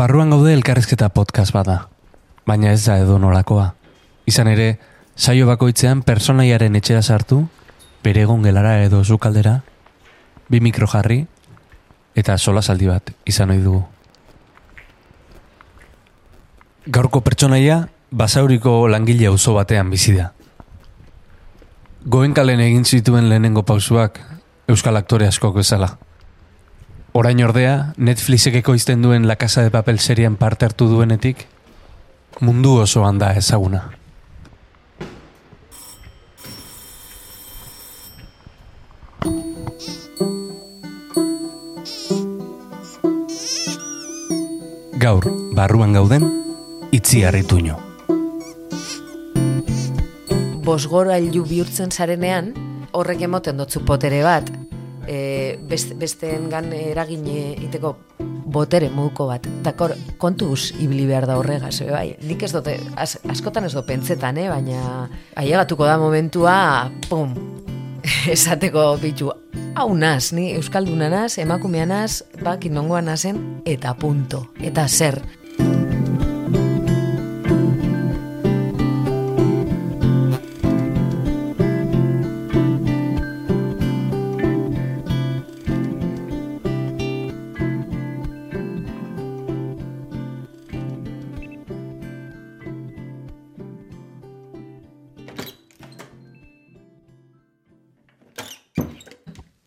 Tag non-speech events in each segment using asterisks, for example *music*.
Barruan gaude elkarrizketa podcast bada, baina ez da edo nolakoa. Izan ere, saio bakoitzean personaiaren etxera sartu, bere egon gelara edo zukaldera, bi mikro jarri, eta sola saldi bat izan ohi dugu. Gaurko pertsonaia, basauriko langile auzo batean bizi da. Goenkalen egin zituen lehenengo pausuak euskal aktore askok bezala. Orain ordea, Netflixek ekoizten duen La Casa de Papel serian parte hartu duenetik, mundu osoan da ezaguna. Gaur, barruan gauden, itzi harrituño. Bosgora hilu bihurtzen zarenean, horrek emoten dotzu potere bat, e, best, besteen gan eragine iteko botere moduko bat. Dakor, kontuz ibili behar da horregaz, e, bai. Nik ez dute, az, askotan ez do pentsetan, eh? baina ailegatuko da momentua, pum, *laughs* esateko bitu, hau naz, ni Euskalduna naz, emakumea naz, bak inongoa nazen, eta punto, eta zer.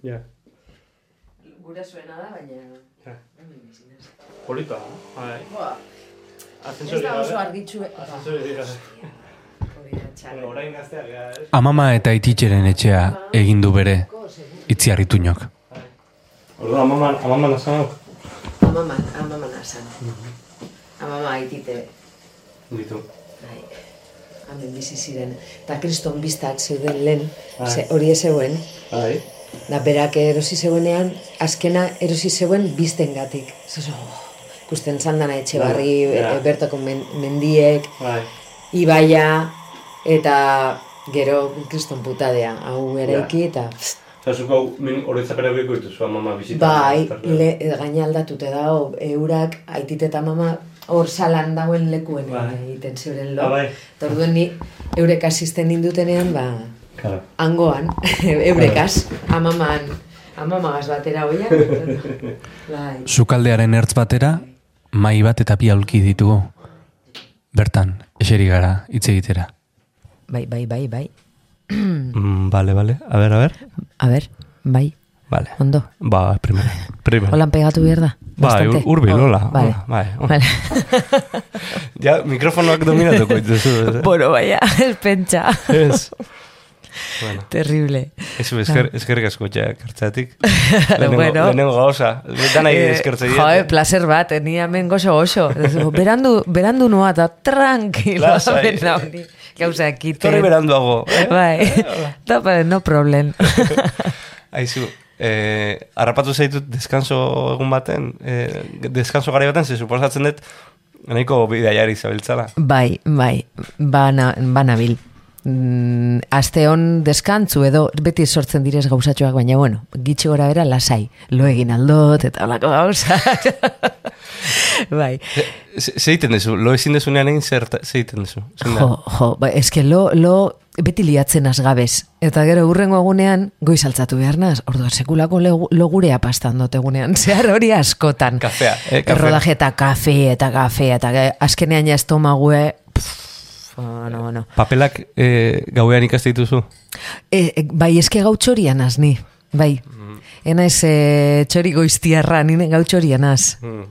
Ja. Gure zuena da, baina... Ja. Polita, bai. Boa, ez Ascensori da oso gabe. argitxu... Ascensori gabe. Hori da, gara, ez? Amama eta ititxeren etxea egin du bere itzi harrituñok. Orduan, amaman, amaman asanok. Amama, amama nazan. Amama aitite, Ditu. bai, hemen bizi ziren. Eta kriston biztak zeuden lehen, Bai. hori ez zeuen. Bai. Da berak erosi zeuenean, azkena erosi zeuen biztengatik. Zozo, oh, ikusten zandana etxe barri, Ja. e, bertako men, mendiek, Bai. ibaia, eta gero kriston putadea, hau eraiki, eta pst, Eta zuko min oroitzapera biko dituzu amama bizita. bai, le, gaina aldatute dago, eurak, aitit eta mama, hor salan dagoen lekuen Bai. egiten zeuren lo. Ah, bai. Eta orduen ni eurek asisten nindutenean, ba, Claro. hangoan, *laughs* eurekaz, amaman, amamagaz batera hoia. bai. Sukaldearen ertz batera, mai bat eta bi aulki ditugu. Bertan, eseri gara, hitz egitera. Bai, bai, bai, bai. *clears throat* Mm, vale, vale. A ver, a ver. A ber, bai, Vale. ondo. Ba, primero. Primero. Holan pegatu behar da? Bai, Bastante? ur- hurbil, Oh, hola, Vale. hola, bai. Vale. *laughs* Ja, mikrofonoak dominatuko dituzu. *laughs* eh? bueno, baina, ez pentsa. Ez. Bueno, Terrible. ez esker, eskerrik asko ja, kartzatik. *laughs* Bueno. lehenengo gauza. Danai Eh, eskertze Jo, eh, placer bat, eh, ni hemen goxo goxo. Berandu, berandu noa eta tranquilo. *laughs* Hori. Gauza ekite. Torri beranduago. eh? Bai, *laughs* da, ba, no problem. Aizu, eh, harrapatu zaitut deskanso egun baten, eh, deskanso gari baten, ze suposatzen dut, nahiko bidaiari zabiltzala. bai, bai, bana, banabil. Mm, aste hon deskantzu edo beti sortzen direz gauzatxoak, baina bueno, gitxe gora bera lasai. Lo egin aldot eta holako gauza. *laughs* bai. Ze- Zeiten duzu, lo ezin dezunean egin zer zeiten duzu. Jo, jo, ba, eske lo, lo beti liatzen azgabez. Eta gero urrengo egunean, goiz altzatu behar naz, orduan sekulako logurea pastan dut egunean, *laughs* zehar hori askotan. Kafea, eh, kafea. Rodaje eta kafe, eta kafe, eta azkenean ja estomague, pff, bueno, bueno. Papelak eh, gauean ikaste dituzu? E, e, bai, eske gau txorian az, ni, bai. Ena ez e, txori goiztiarra, nire gau txorian az. Mm.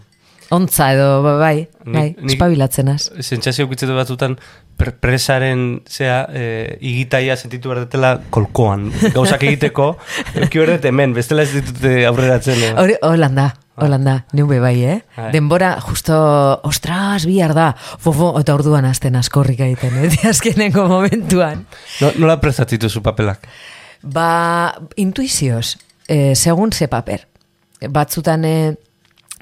Ontza edo, ba- bai, bai, nik- espabilatzen az. Sentsazio ukitzetu batzutan pre- presaren zea eh, igitaia sentitu behar dutela kolkoan. Gauzak egiteko, *laughs* euki behar dut hemen, bestela ez ditute aurreratzen. Hori, holanda, holanda, neube bai, eh? Bai. Denbora, justo, ostras, bihar da, fofo, eta orduan azten askorrik egiten, eh? *laughs* Azkeneko momentuan. No, nola prestatzitu zu papelak? Ba, intuizioz, eh, segun ze paper. Batzutan, eh,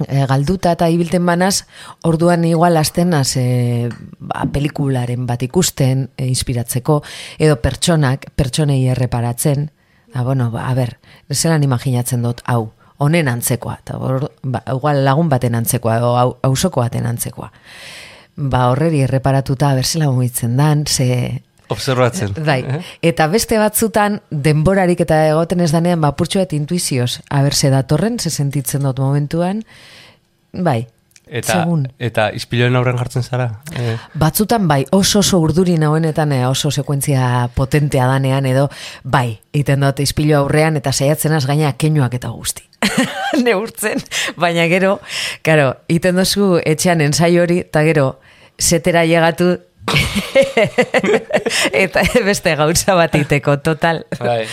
e, galduta eta ibilten banaz, orduan igual astenaz e, ba, pelikularen bat ikusten, e, inspiratzeko, edo pertsonak, pertsonei erreparatzen, Ah, bueno, ba, a ber, zelan imaginatzen dut, hau, honen antzekoa, eta hor, ba, igual lagun baten antzekoa, edo au- auzoko baten antzekoa. Ba, horreri erreparatuta berzela mugitzen dan, ze... Observatzen. Bai, eta beste batzutan denborarik eta egoten ez danean, ba, purtsu bat intuizioz, aber ze datorren, ze sentitzen dut momentuan, bai, Eta, segun. eta ispiloen aurren jartzen zara? Eh, Batzutan bai, oso oso urduri nauenetan eh, oso sekuentzia potentea danean edo bai, iten dut izpilo aurrean eta saiatzen az gaina keinuak eta guzti. *laughs* Neurtzen, baina gero, karo, iten dozu etxean ensaio hori, eta gero, setera llegatu *laughs* eta beste gauza bat iteko, total. bai.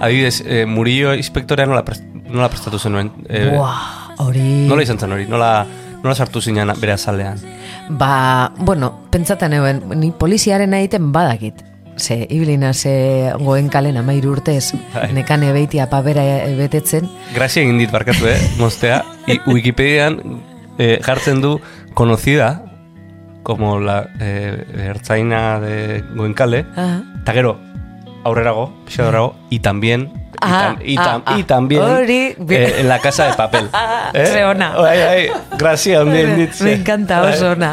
Adibidez, eh, Murillo inspektorea nola, prest, nola prestatu zenuen? Eh, Buah, hori... Nola izan zen hori? Nola, nola sartu zinean bere azalean? Ba, bueno, pentsatzen euen, ni poliziaren egiten badakit. Ze, ibilina ze goen kalen amairu urtez, Bai. nekane beitia pabera betetzen, Grazia egin dit barkatu, eh, mostea. *laughs* I, Wikipedian eh, jartzen du conocida como la eh, ertzaina de Goenkale, eta gero, aurrerago, pixadorago, y también, y, Ah, tam- y, ah, tam- ah. y también Hori, bi- eh, en la casa de papel. *laughs* ¿eh? Ze ona. Bai, bai, grazia handien ditze. Me encanta oso ona.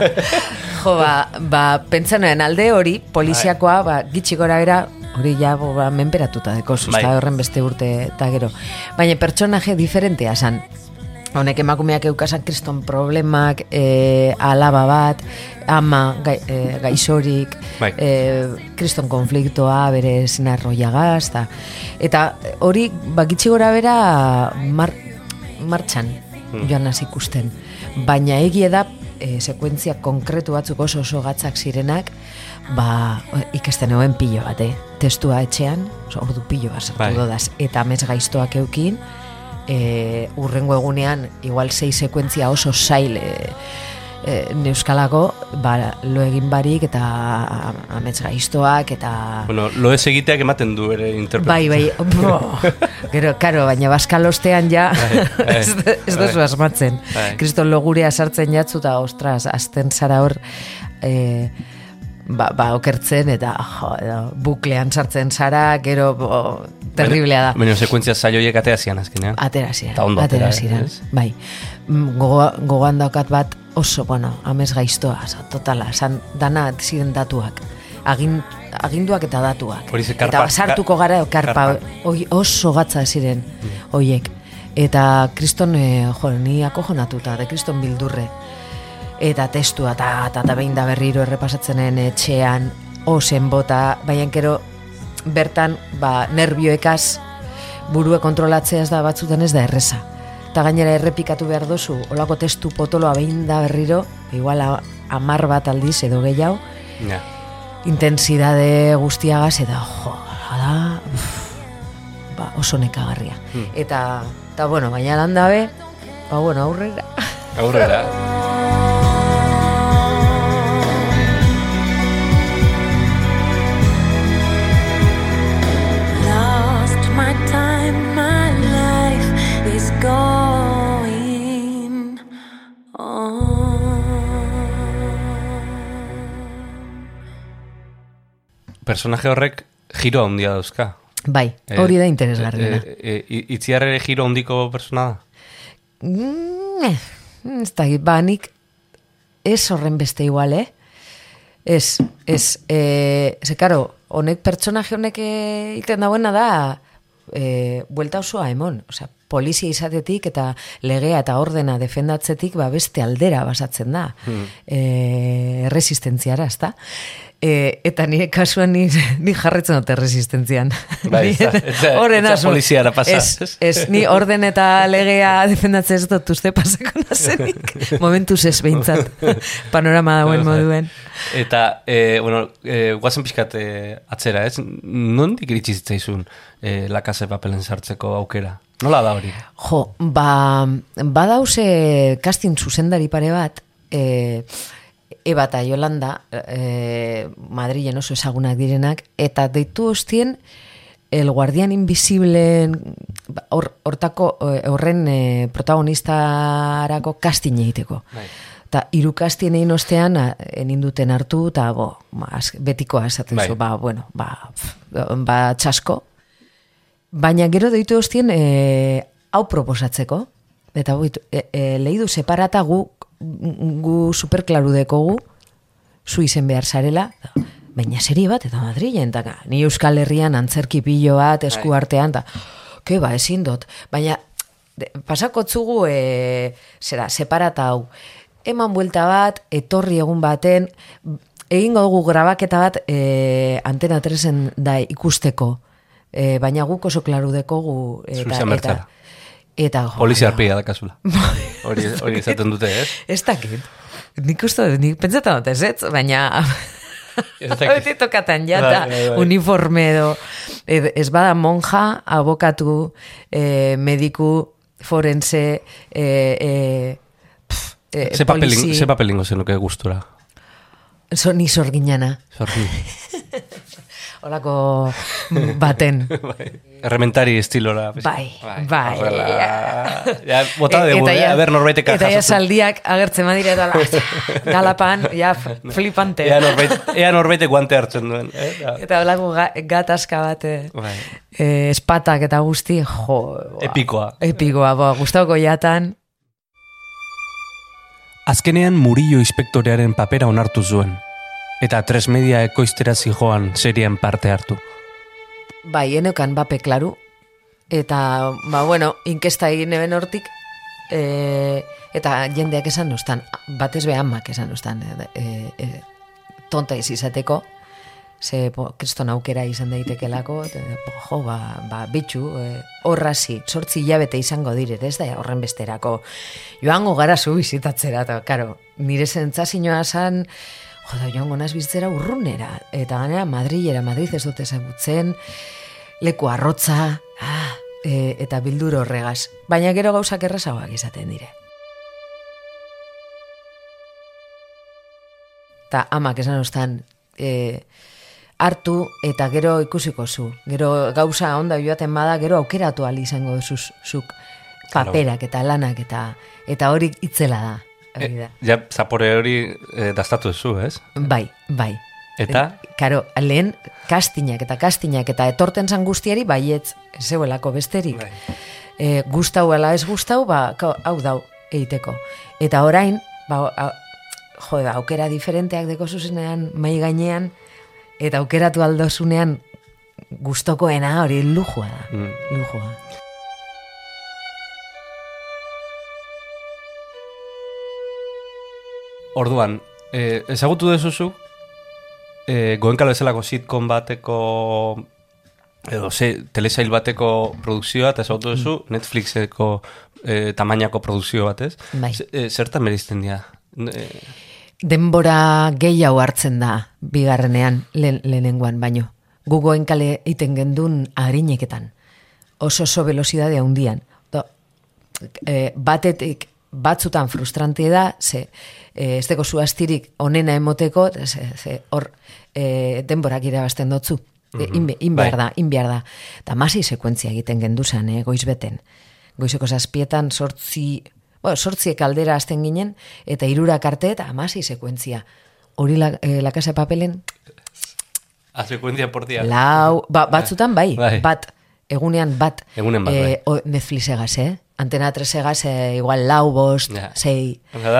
Jo, ba, ba pentsanoen alde hori, poliziakoa, ba, gitxi gora bera, hori ja, bo, ba, menperatuta deko, Bai. bai. horren beste urte eta gero. Baina pertsonaje diferentea san. Honek emakumeak eukasan kriston problemak, e, alaba bat, ama gai, e, gaixorik, Bai. e, kriston konfliktoa, bere sinarroiagaz, eta, eta hori, ba, gitxi gora bera, mar, martxan joan hasi ikusten. Baina egie da, e, sekuentzia konkretu batzuk oso oso gatzak zirenak, ba, ikasten egoen pilo bat, eh? Testua etxean, ordu pilo bat sartu Bai. dodaz, eta amez gaiztoak eukin, e, urrengo egunean, igual sei sekuentzia oso zail e, e, neuskalako, ba, lo egin barik, eta amets gaiztoak, eta... Bueno, lo ez egiteak ematen du ere Bai, bai, bo, gero, karo, baina baskalostean ja, bai, *laughs* ez, ez duzu bai. asmatzen. Bai. Kriston logurea sartzen jatzu eta, ostras, azten zara hor, e, ba, ba, okertzen, eta, jo, buklean sartzen zara, gero, bo, terriblea da. Baina sekuentzia zaioiek atea zian azkenean. Atera ondo atera, atera ziren, ez? bai. Mm, Gogo, gogoan daukat bat oso, bueno, amez gaiztoa, totala, esan dana ziren datuak. Agin, aginduak eta datuak. Hori ze eta karpa- basartuko gara, karpa, karpa. hoi- oso gatza ziren, hoiek. Eta kriston, e, jo, ni akojonatuta, de kriston bildurre. Eta testua, eta eta eta behin da berriro errepasatzenen etxean, osen bota, baina gero bertan, ba, nervioekaz burue kontrolatzea ez da batzutan ez da erreza. Eta gainera errepikatu behar dozu, olako testu potoloa behin da berriro, igual amar bat aldiz edo gehiago, Ja. intensidade guztiagaz, eta jo, da, ba, oso nekagarria. Eta, eta bueno, baina landabe, ba bueno, aurrera. Aurrera. Personaje horrek giro handia dauzka. Bai, Eh, hori da interesgarriena. eh, eh, eh, itziar ere giro handiko persona da? Mm, ez da, ba, nik ez horren beste igual, eh? Ez, ez, e, ze, karo, honek pertsonaje honek e, iten dauena da, e, buelta osoa emon, osea, polizia izatetik eta legea eta ordena defendatzetik ba beste aldera basatzen da. Hmm. E, resistentziara, ezta? E, eta nire kasuan ni, *laughs* ni jarretzen dute resistentzian. Bai, horren asmo. poliziara pasa. Ez, ez, ni orden eta legea defendatzen ez dut uste pasako nazenik. *laughs* Momentuz ez behintzat. Panorama dauen moduen. Eta, e, bueno, e, guazen pixkat e, atzera, ez? Nondik iritsi zitzaizun e, La Casa de Papelen sartzeko aukera? Nola da hori? Jo, ba, badause casting zuzendari pare bat, e, Eba eta Yolanda, e, Madrilen oso ezagunak direnak, eta deitu hostien, El Guardian Invisible ba, hor, hortako e, horren e, protagonistarako casting egiteko. Bai. Ta irukastien egin ostean, eninduten hartu, eta bo, az- betikoa esaten Bai. zu, ba, bueno, ba, pf, ba, txasko. Baina gero deitu ostien, e, hau proposatzeko, eta e, e, lehidu separata gu, gu superklaru dekogu, zu izen behar zarela, baina serie bat, eta Madrilen, eta ni Euskal Herrian antzerki pilo bat, esku artean, eta, ke ba, ezin dut, baina, de, pasakotzugu, e, zera, separata hau, eman buelta bat, etorri egun baten, egingo dugu grabaketa bat e, antena tresen da ikusteko, e, baina guk oso klaru dekogu, eta, eta. Eta, jo, Polizia arpia da kasula. *laughs* Hori, hori esaten dute, ez? Ez dakit. Nik uste nik pentsatzen dut ez, ez, baina... Beti *laughs* tokatan jata, Bai, bai, bai. uniforme edo, ed- ez bada monja, abokatu, eh, mediku, forense, eh, eh, pf, eh, Ze papelingo, zenuke gustura. So, ni sorginana, Zorri. *laughs* olako baten. *laughs* bai. Errementari estilora. Bai, bai. horrela. Ja, bota E- dugu, eh? A ber, norbaitek Eta ja saldiak agertzen badira eta la- *laughs* galapan, ja, flipante. Ea norbait, ea norbaitek guante hartzen duen. Eh? Ja. Eta olako ga, gatazka bat, eh, Bai. eh, espatak eta guzti, jo. ba, Epikoa. Epikoa, bo, gustauko jatan. Azkenean Murillo inspektorearen papera onartu zuen. Eta tres media ekoiztera zijoan serien parte hartu. Bai, eneukan bape klaru. Eta, ba, bueno, inkesta egin eben hortik, e, eta jendeak esan duztan, batez be amak esan duztan, e, e, e, tonta ez izateko, ze, bo, kriston aukera izan daitekelako, eta, jo, ba, ba, bitxu, e, horrazi, sortzi hilabete izango dire, ez da horren besterako, joango gara zu bizitatzera, eta, karo, nire zentzazioa zan, jo, da, joango naz bizitzera urrunera, eta ganera Madrilera, Madrid ez dute ezagutzen, leku arrotza, ah, e, eta bildur horregaz. Baina gero gauzak errazagoak izaten dire. Ta amak esan ostan, e, hartu eta gero ikusiko zu. Gero gauza onda joaten bada, gero aukeratu ali izango duzu zuk paperak eta lanak eta eta hori itzela da. Hori da. Ja, zapore hori eh, dastatu duzu, ez? Bai, bai. Eta? E, Karo, lehen kastinak eta kastinak eta etorten zan guztiari baietz zeuelako besterik. Bai. E, gustau ala ez gustau, ba, hau dau eiteko. Eta orain, ba, a, jo, da, aukera diferenteak deko zuzenean, mai gainean, eta aukeratu aldozunean gustokoena hori lujua da. Mm. Lujua. Orduan, eh, ezagutu dezuzu, eh, goenkalo bezalako sitcom bateko edo ze, telesail bateko produkzioa, eta ezagutu duzu Netflixeko eh, tamainako produkzio batez. Bai. Eh, zertan berizten dira? Eh, denbora gehiago hartzen da bigarrenean lehen, lehenengoan baino. Gugoen kale iten gendun harineketan. Oso oso velocidade handian. E, batetik batzutan frustrante da, ze e, ez deko zuastirik onena emoteko, ze, ze hor e, denborak irabazten dotzu. E, in, in behar da, in behar da. Eta masi sekuentzia egiten genduzan, eh, goiz beten. Goizeko zazpietan sortzi, bueno, sortziek aldera hasten ginen, eta irurak arte eta amasi sekuentzia. Hori la, eh, la casa papelen, A sekuentzia por día. lau, ba, batzutan bai, Bai. bat, egunean bat. Egunen bat, bai. o, Netflix egaz, eh? Antena 3 egaz, eh, igual lau, bost,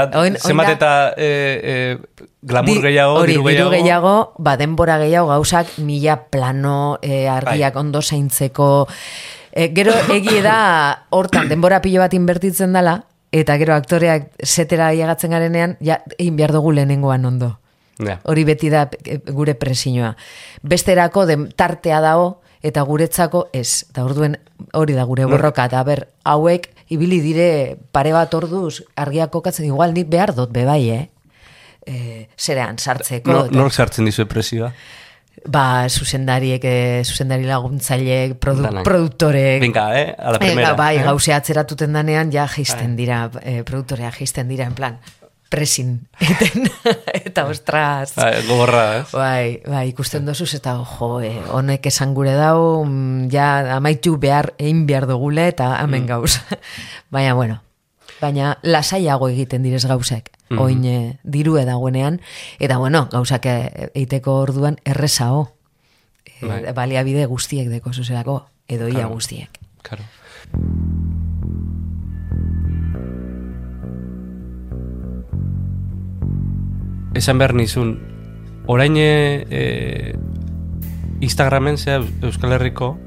da, Oin- zenbat eta eh, eh, glamour Di- gehiago, hori, diru gehiago. gehiago, ba, denbora gehiago gauzak mila plano, e, argiak Bai. ondo zaintzeko. E, gero *coughs* egie da, hortan denbora pilo bat inbertitzen dela, eta gero aktoreak setera llegatzen garenean, ja, egin behar dugu lehenengoan ondo. Ja. Hori beti da e, gure presioa. Besterako den tartea dago, eta guretzako ez. Eta orduen hori da gure borroka. Eta ber, hauek ibili dire pare bat orduz argiak kokatzen, igual nik behar dut bebai, eh? E, zerean sartzeko. No, nork sartzen dizu presioa? Ba, zuzendariek, eh, zuzendari laguntzaileek, produ, Danak. produktorek. Venga, eh? A la Eh, primera. bai, eh? gauze atzeratuten danean, ja jisten dira, eh, produktorea jisten dira, en plan, presin. Eten, *laughs* eta ostras. Bai, gogorra, ez? Bai, bai, ikusten dozuz eta jo, eh, honek esan gure dau, mm, ja amaitu behar, egin behar dugule eta hemen gauz. *laughs* Baina, bueno, baina lasaiago egiten direz gauzak. Oin eh, dirue dagoenean, eta bueno, gauzak eh, eiteko orduan errezao. E, baliabide guztiek deko zuzelako, edo ia Claro. guztiek. Claro. Esan behar nizun, orain e, e, Instagramen zea Euskal Herriko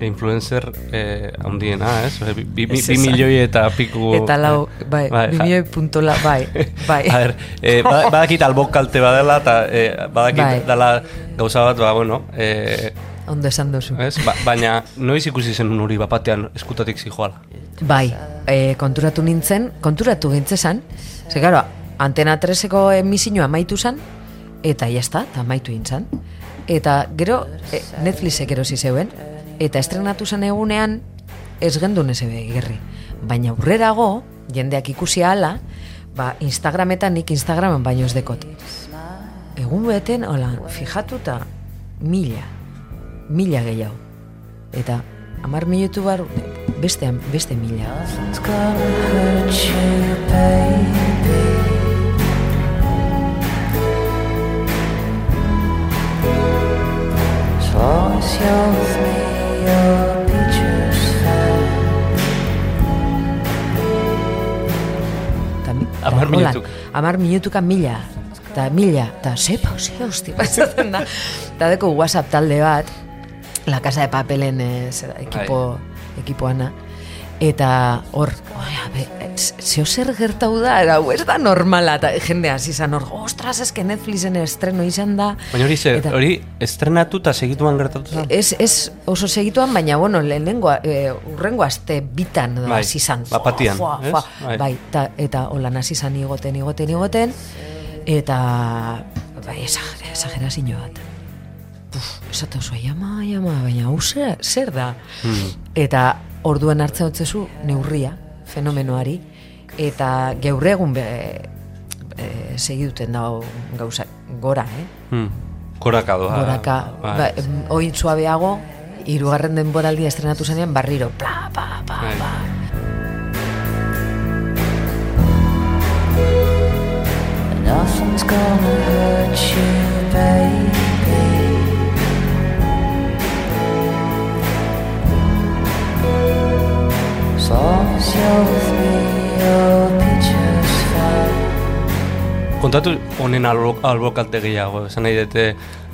influencer e, handiena, ez? Bi, bi, bi, bi milioi eta piku... Eta lau, bai, bai, bi milioi puntola, bai, bai. *laughs* A ber, eh, ba- badakit albok kalte badela, eta eh, badakit Bai. dela gauza bat, ba, bueno, eh, Ondo esan duzu. ez? Ba, baina noiz ikusi zen hori bapatean eskutatik zijoala. Bai, e, konturatu nintzen, konturatu gintzezan, ze gero, antena 3eko emisioa amaitu zan, eta jazta, eta amaitu intzan. Eta gero, e, Netflixek erosi zeuen, eta estrenatu zen egunean, ez gendun ez gerri. Baina aurrerago, jendeak ikusi hala, ba, Instagrametan nik Instagramen baino ez dekot. Egun beten, hola, fijatuta, mila, mila gehiago. Eta hamar minutu bar, beste, beste mila. Holan, minutuk. Hamar minutuka mila. Eta mila, eta ze hosti, bazaten da. Eta deko WhatsApp talde bat, La Casa de Papelen eh, ekipo, ekipoana, eta hor, oia, be, zeo zer gertau da, era, hau ez da normala, eta jende hasi izan hor, ostras, eske Netflixen estreno izan da. Baina hori zer, Eta- hori estrenatu eta segituan gertatu zen? Ez, ez oso segituan, baina, bueno, lehenengo, e, urrengo aste bitan da Bai, hasi izan. bat-batian, Joa, ez? joa, Bai. Bai, ta, eta holan hasi izan igoten, igoten, igoten, eta, bai, esagera, esagerazio bat. Uf, esatu zua, jama, jama, baina hau zer, zer da? Hmm. Eta orduan hartzen dutzezu neurria, fenomenoari, eta geur egun be, e, segiduten dago gauza, gora, eh? Hmm. Koraka doa. goraka, Bai. ba, oin suabeago, hirugarren denboraldia estrenatu zenean barriro, pla, pa, pa, Bai. pa. Nothing's gonna hurt you, baby. Kontatu honen albo, albo kalte gehiago, esan nahi dute,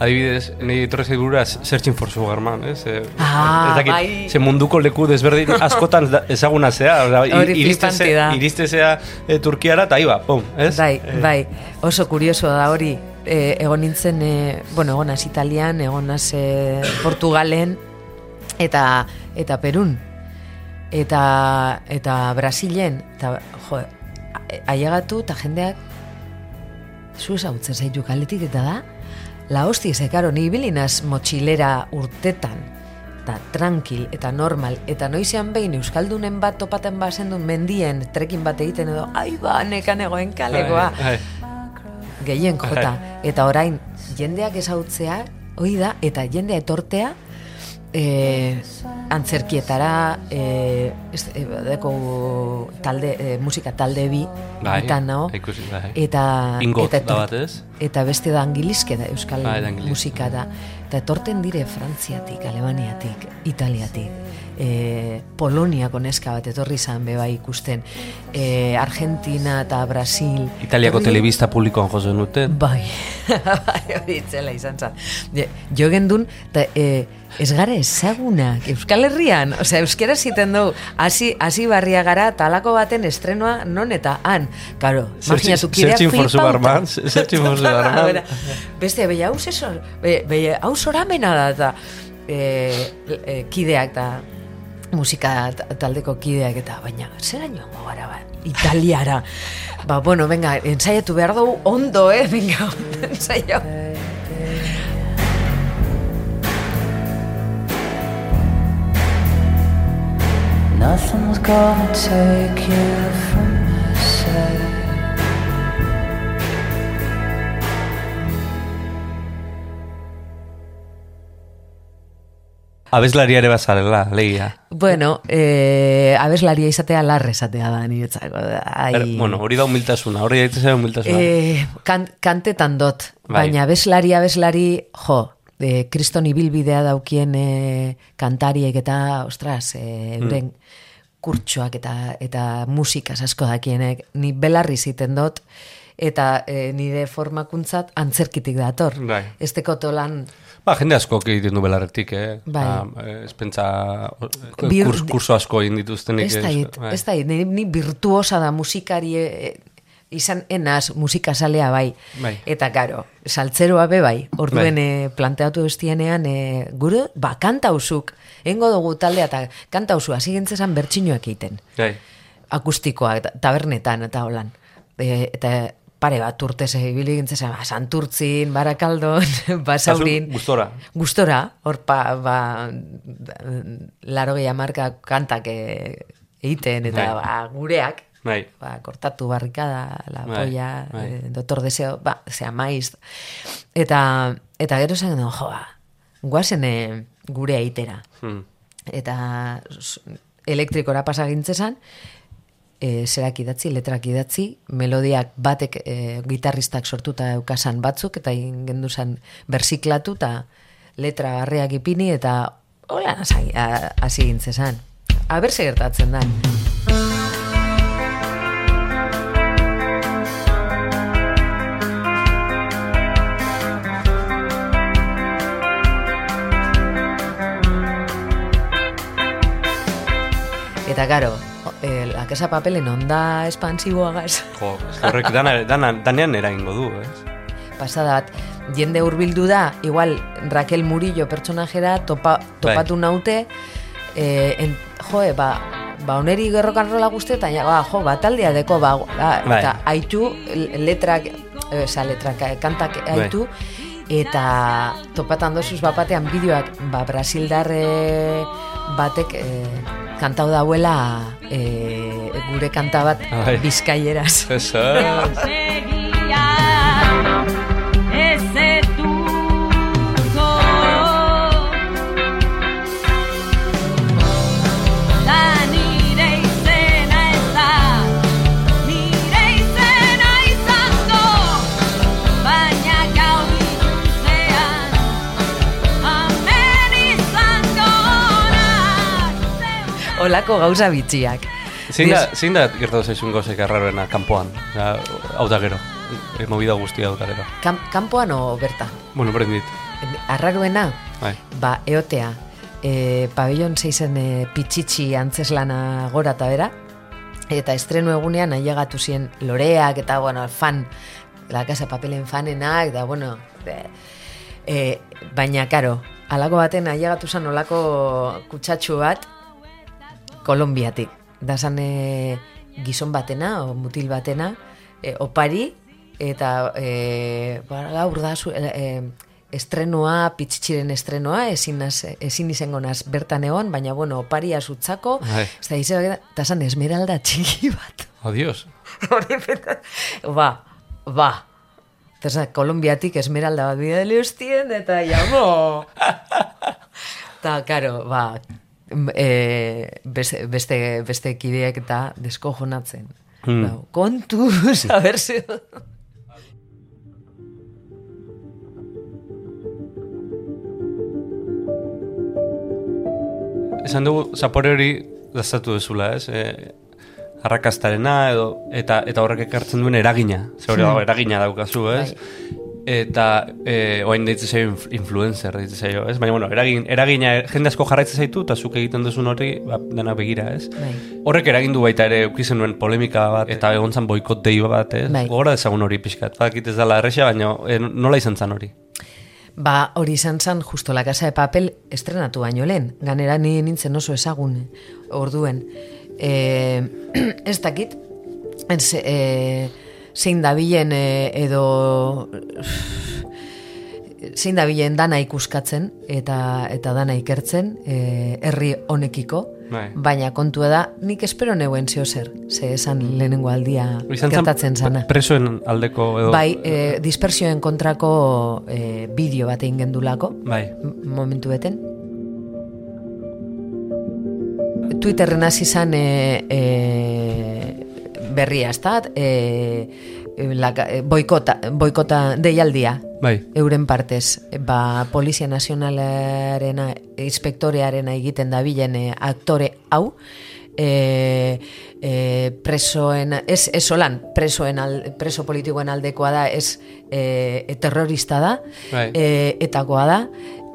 adibidez, nahi ditorre zeigura Searching for Sugar Man, ez? Eh, Ah, ez dakit, bai. ze munduko leku desberdin *laughs* askotan da- ezaguna zea, da. iriste zea eh, Turkiara, eta iba, pum, ez? Bai, Eh, bai, oso kurioso da hori. E, egon nintzen, e, bueno, egonaz Italian, egonaz e, Portugalen, eta, eta Perun, eta, eta Brasilen, eta, jo, a- ailegatu, eta jendeak, zu ezagutzen zaitu kaletik, eta da, la hosti, ze, karo, ni bilinaz motxilera urtetan, eta tranquil, eta normal, eta noizean behin Euskaldunen bat topaten basendun mendien, trekin bat egiten edo, ai ba, nekan egoen kalekoa, bai, gehien jota. Eta orain, jendeak ezautzea, hoi da, eta jendea etortea, e, antzerkietara, e, ez, e, deko talde, e, musika talde bi, bai, nao, ikusi, bai. eta, Ingot eta da etor- ez? eta beste da angilizke da euskal Bai, da musika da. Eta etorten dire Frantziatik, Alemaniatik, Italiatik, e, Poloniako neska bat etorri izan beba ikusten, e, Argentina eta Brasil. Italiako Etorri- telebista publikoan jo zenuten. Bai, *laughs* bai, hori itzela izan zan. Jo gendun, ta, e, ez gara ezagunak, Euskal Herrian, osea, euskera ziten dugu, hasi, hasi barria gara, talako baten estrenoa non eta han. Karo, imaginatu kideak Searching for flipauta. Superman, Searching for *laughs* Superman. Bera, Beste, beia hau zesor, be, beia hau zoramena da, eta e, e, kideak da, musika ta- taldeko kideak eta baina zera joango gara ba, italiara? Ba bueno venga ensaiatu behar dugu ondo eh venga ensaiatu Nothing's gonna take you abeslaria ere bazarela, legia. Bueno, eh, abeslaria izatea larre esatea da niretzako. Ai, Er, bueno, hori da humiltasuna, hori daitezea humiltasuna. eh, kan, kantetan dot, Bai. baina abeslari, abeslari, jo, eh, kriston ibilbidea daukien eh, kantariek eta, ostras, eh, euren kurtsoak eta, eta musikaz asko dakienek, ni belarri ziten dot, eta eh, nire formakuntzat antzerkitik dator. Bai. Ez tekoto lan Ba, jende asko egiten du belarretik, eh? Bai. Ba, eh, ez pentsa Bir- kurs, kurso asko egin dituztenik. Ez da, eh, hit, bai. ez ni, ni virtuosa da musikari e, izan enaz musikazalea bai. Bai. Eta karo, saltzeroa be bai. Orduen e, planteatu estienean, e, gure, ba, kantauzuk, engo dugu taldea eta kantauzu, hasi gintzezan bertxinoak egiten. Bai. Akustikoa, eta tabernetan, eta holan. E, eta pare bat urte ze ibili gintzezan, ba, santurtzin, barakaldon, *laughs* basaurin. Gustora. Gustora, hor pa, ba, laro marka kantak e, egiten, eta Bai. ba, gureak, Bai. ba, kortatu barrikada, la Bai, polla, bai. eh, doctor deseo, ba, zea maiz. Eta, eta gero zen, jo, ba, guazen eh, gure eitera. Hmm. Eta elektrikora pasa gintzezan, e, zerak idatzi, letrak idatzi, melodiak batek e, gitarristak sortuta eukasan batzuk, eta ingendu zen bersiklatu, eta letra barreak ipini, eta hola hasi gintzezan. Aber ze gertatzen da. Eta garo, eh, la casa papelen onda espansiboagaz Jo, ez que horrek dana, dana, danean eragingo du, ez? pasada bat, jende hurbildu da, igual Raquel Murillo pertsonajera topa, topatu naute, eh, en, joe, ba, ba oneri gerrokan rola guzti, eta ja, ba, jo, ba, taldea deko, ba, ba, Bai. eta aitu, letrak, eh, oza, letrak, eh, kantak aitu, eta topatan dozuz bapatean bideoak, ba, brasildarre batek eh, kantau dauela eh, gure kanta bat Bai. bizkaieraz. Olako gauza bitxiak. Zein da, zein da gertatu zaizun gozek arraroena kanpoan? Hau da gero. E, movida guztia hau da gero. Kam, kanpoan o bertan? Bueno, berendit. Arraruena, Bai. ba, eotea, e, pabellon zeizen e, pitxitxi antzeslana gora eta bera, eta estrenu egunean ailegatu ziren loreak, eta, bueno, fan, la casa papelen fanenak, eta, bueno, e, e, baina, karo, alako baten ailegatu zen olako kutsatxu bat, Kolombiatik. Da zan e, gizon batena, o mutil batena, e, opari, eta e, ba, gaur da zu, e, e, estrenua, pitxitxiren estrenua, ezin, naz, ezin izango naz bertan egon, baina bueno, opari azutzako, Bai. ez da izan, eta zan esmeralda *laughs* txiki bat. Adios. Ba, ba. Eta zan, Kolombiatik esmeralda bat bidea leustien, eta jamo. *laughs* Eta, karo, ba, e, beste, beste, beste kideak eta deskojonatzen. Hmm. Ba, kontuz, a *laughs* ber ze... Esan dugu, zapore hori daztatu duzula, ez? E, arrakastarena edo eta eta horrek ekartzen duen eragina. Ze hori dago, eragina daukazu, ez? Eta e, oain deitzen zaio inf- influencer deitzen zaio, ez? Baina, bueno, eragin, eragina jende asko jarraitzen zaitu eta zuk egiten duzun hori, ba, dena begira, ez? Bai. Horrek eragin du baita ere ukizen nuen polemika bat eta egon zan boikot deio bat, ez? Bai. Gogora dezagun hori pixkat. Badakit ez dela erresa, baina e, nola izan zan hori? Ba, hori izan zan, justo La Casa de Papel estrenatu baino lehen. Ganera ni nintzen oso ezagun orduen. E, *clears throat* ez dakit, ez, e, zein dabilen e, edo zein dabilen dana ikuskatzen eta eta dana ikertzen e, herri honekiko. Bai. Baina kontua da, nik espero neuen zeo zer, ze esan lehenengo aldia Izan gertatzen zana. pre- presoen aldeko edo... Bai, e, dispersioen kontrako e, bideo bat egin gendulako, Bai. momentu beten. Twitterren hasi zan e, e, berria, ez da? E, la, e, boikota, boikota deialdia. Bai. Euren partez, ba, Polizia Nazionalarena, inspektorearena egiten dabilen e, aktore hau, e, e, presoen, ez, ez solan, presoen al, preso politikoen aldekoa da, ez e, e, terrorista da, Bai. e, etakoa da,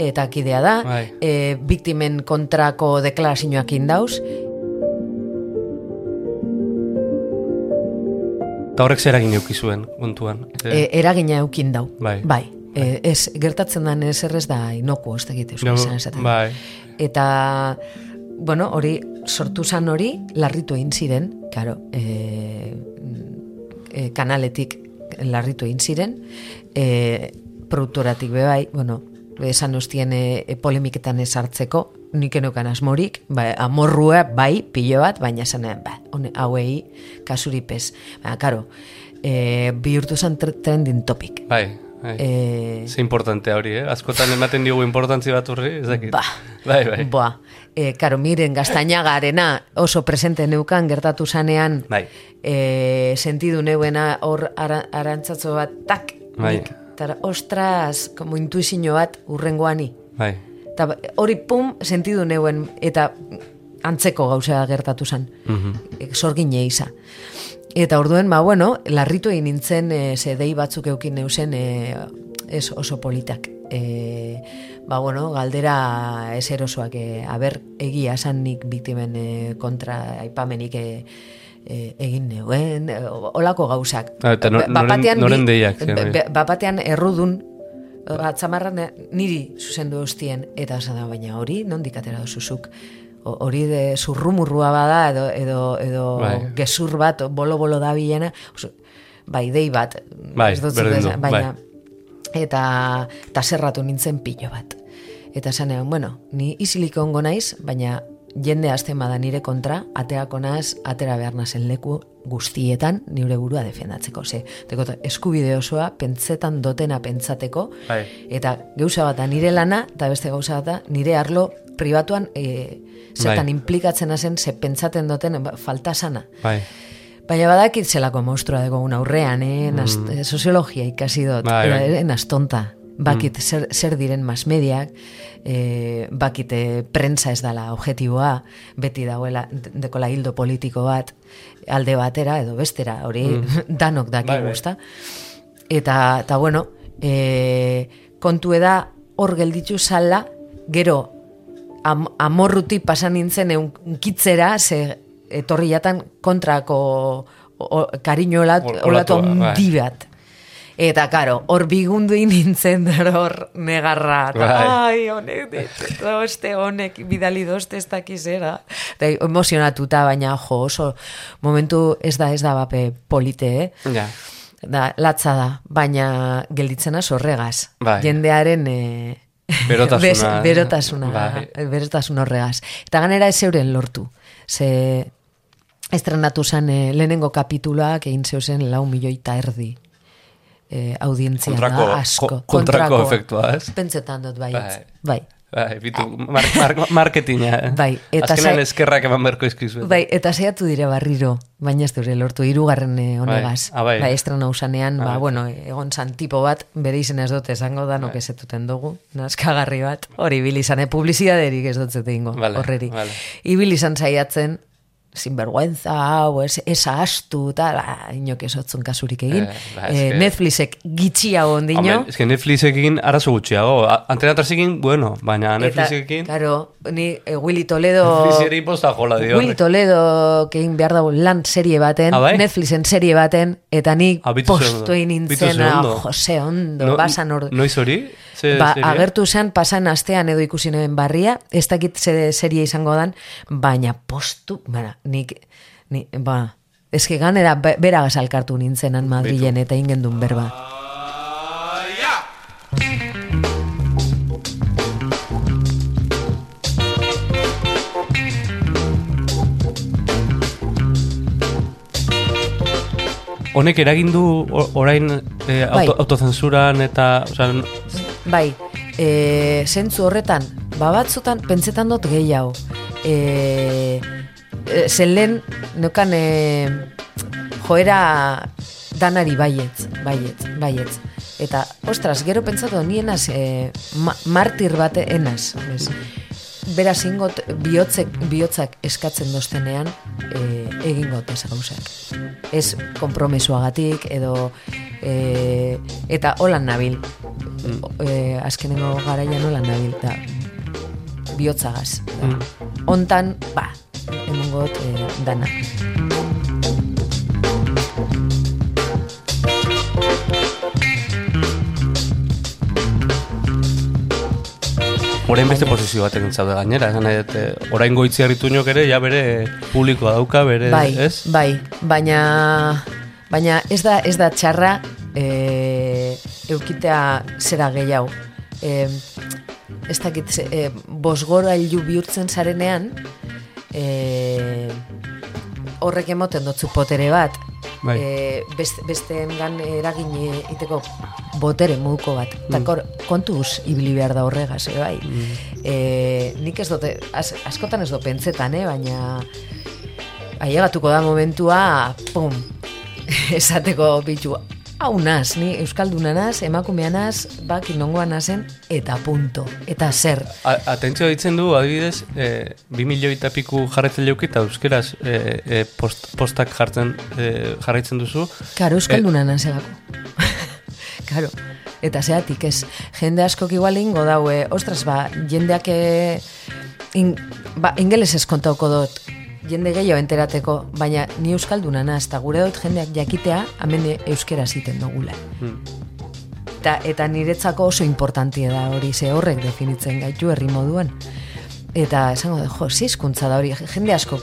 eta kidea da, Bai. e, biktimen kontrako deklarazioak indauz, Eta horrek zer egin euki zuen, kontuan. e, eragina eukin dau. Bai. bai. E, ez, gertatzen den ez errez da inoku, ez tegite No, euskal esaten. bai. Eta, bueno, hori, sortu zan hori, larritu egin ziren, karo, e, e, kanaletik larritu egin ziren, e, produktoratik bebai, bueno, esan ostien e, e, polemiketan ez hartzeko, nik enokan asmorik, ba, amorrua bai, pilo bat, baina esan ba, hone, hauei kasuripez. Baina, karo, e, bihurtu zan tre- trending topic. Bai, bai. E, Ze importantea hori, eh? Askotan ematen diogu importantzi bat horri, ez dakit. Ba. Bai, bai. Boa, e, karo, miren, gaztainagarena oso presente neukan gertatu zanean, Bai. e, sentidu neuena hor ara, arantzatzo bat, tak, Bai. nik, tara, ostras, como intuizio bat urrengoani. Bai. Eta ba, hori pum, sentidu neuen, eta antzeko gauza gertatu zen, Mhm. e, sorgine. Eta orduen, ba, bueno, larritu egin nintzen, e, ze dei batzuk eukin neusen, e, ez oso politak. E, ba, bueno, galdera ez erosoak, e, aber, egia esan nik biktimen e, kontra aipamenik e, e, egin neuen, e, olako gauzak. Ah, eta nor- Ba- noren- bapatean deiak ziren, ba- bai? ba- bapatean errudun, atzamarran eh, niri zuzendu ostien, eta esan da, baina hori nondik atera duzuzuk. Hori de zurrumurrua bada, edo, edo, edo Bai. gezur bat, bolo-bolo da bilena, bai, dei bat, Bai, ez dut esan, baina, eta, eta zerratu nintzen pilo bat. Eta esan bueno, ni isilik ongo naiz, baina jende azten bada nire kontra, aterako naz, atera behar nazen leku guztietan nire burua defendatzeko. Ze, teko, eskubide osoa, pentsetan dotena pentsateko, Bai. eta gauza bat da nire lana, eta beste gauza bat da nire arlo pribatuan e, zertan Bai. implikatzen hazen, ze pentsaten duten ba, falta sana. Bai. Baina badakit zelako monstrua dugu aurrean, eh? Naz, soziologia ikasi dut, Mm. Bai, bai. eh, nastonta. Bakit zer, zer diren masmediak, eh, bakit eh, prentza ez dala objetiboa, beti dagoela de- dekola hildo politiko bat, alde batera edo bestera, hori *laughs* danok daki Bai, bai. guzta. Eta, eta bueno, e, kontu eda hor gelditzu zala, gero am, amorruti pasan nintzen unkitzera, ze etorri jatan kontrako o, kariño olat, Ol- olatu olatua, bai. handi bat. Eta, karo, hor bigundu nintzen hor negarra. eta, Bai. Ai, honek, doste, honek, bidali doste ez dakizera. Eta emozionatuta, baina, jo, oso momentu ez da, ez da bape polite, eh? Ja. Da, latza da, baina gelditzena horregaz. Bai. Jendearen e, Berotasuna, bez- eh? berotasuna, Bai. berotasun horregaz. Eta ganera ez euren lortu. Ze estrenatu zen lehenengo kapituloak egin zeuzen lau milioi eta erdi e, audientzia Kontrako- da, asko. ko- kontrako efektua, ez? Pentsetan dut, bai. Bai. Bai. Bai, bitu, mar, mar, marketinga. eh? *laughs* Bai, eta Azkenean eskerrak eman berko izkizu. Bai, eta saiatu dire barriro, baina ez dure lortu, hirugarren eh, honegaz. Bai, ah, bai. bai, estrena usanean, Ah, ba, bai. bueno, egon zan tipo bat, bere izen ez dut esango da, nok ezetuten dugu, naskagarri bat, hori ibili izan, eh, publizidaderik ez dut zete ingo, Vale, horreri. vale. Ibili izan saiatzen, sinvergüenza, hau, ez, ez ahastu, eta, ba, inok ez otzun kasurik egin. Eh, ba, Eh, eske- Netflixek gitxiago ondino. Es que Netflixekin arazo gutxiago. Antena bueno, baina Netflixekin... Karo, ni eh, Willy Toledo... Netflixeri posta jola dio. Willy Toledo egin behar dago lan serie baten, Ah, bai? Netflixen serie baten, eta nik Ah, postu egin nintzen, ah, Jose Ondo, No- basan ordu. Noiz hori? Ze Ba, serie? agertu zen pasan astean edo ikusi nuen barria, ez dakit serie izango dan, baina postu, bara, nik, ni, ba, eske ganera be- beragaz alkartu nintzenan Madrilen eta ingendun berba. Honek eragin du o- orain eh, auto, Bai. autozensuran eta... O sea, Bai, e, zentzu horretan, ba batzutan pentsetan dut gehiago. E, e, zen lehen, neukan e, joera danari baietz, baietz, baietz. Eta, ostras, gero pentsatu nienaz e, ma, martir bate enaz, bez. Beraz ingot bihotzek, bihotzak eskatzen doztenean e, egingo ez gauzak. Ez kompromesuagatik edo e, eta holan nabil. E, azkenengo garaian holan nabil. Da, bihotzagaz. Da. Hontan, ba, emongot e, dana. Orain beste posizio batekin zaude gainera, esan dut, eh, orain goitzi harrituñok ere, ja bere publikoa dauka, bere, bai, ez? bai, baina baina ez da ez da txarra e, eukitea zera gehiago. E, ez dakit, e, bosgora hilu bihurtzen zarenean, e, horrek emoten dotzu potere bat, Bai. e, best, besteengan eragin iteko botere moduko bat. Eta kor, kontuz ibili behar da horregaz, e, bai. E, nik ez dute, az, askotan ez do pentsetan, eh, baina ailegatuko da momentua, pum, *laughs* esateko bitu, hau naz, ni Euskalduna naz, emakumea naz, baki nongoa nazen, eta punto, eta zer. A- Atentzio ditzen du, adibidez, e, bi milioi eta piku jarretzen leuki eta euskeraz e, e, post, postak jartzen e, jarraitzen duzu. Karo, Euskalduna naz egako. *laughs* Karo, eta zeatik ez, jende askok igual ingo daue, ostras, ba, jendeak e, in, ba, ingeles kontauko dut, jende gehiago enterateko, baina ni Euskalduna naz, eta gure dut jendeak jakitea, hemen euskera ziten dugula. Eta, eta niretzako oso importantia da hori, ze horrek definitzen gaitu herri moduan. Eta esango da, jo, ze hizkuntza da hori, jende asko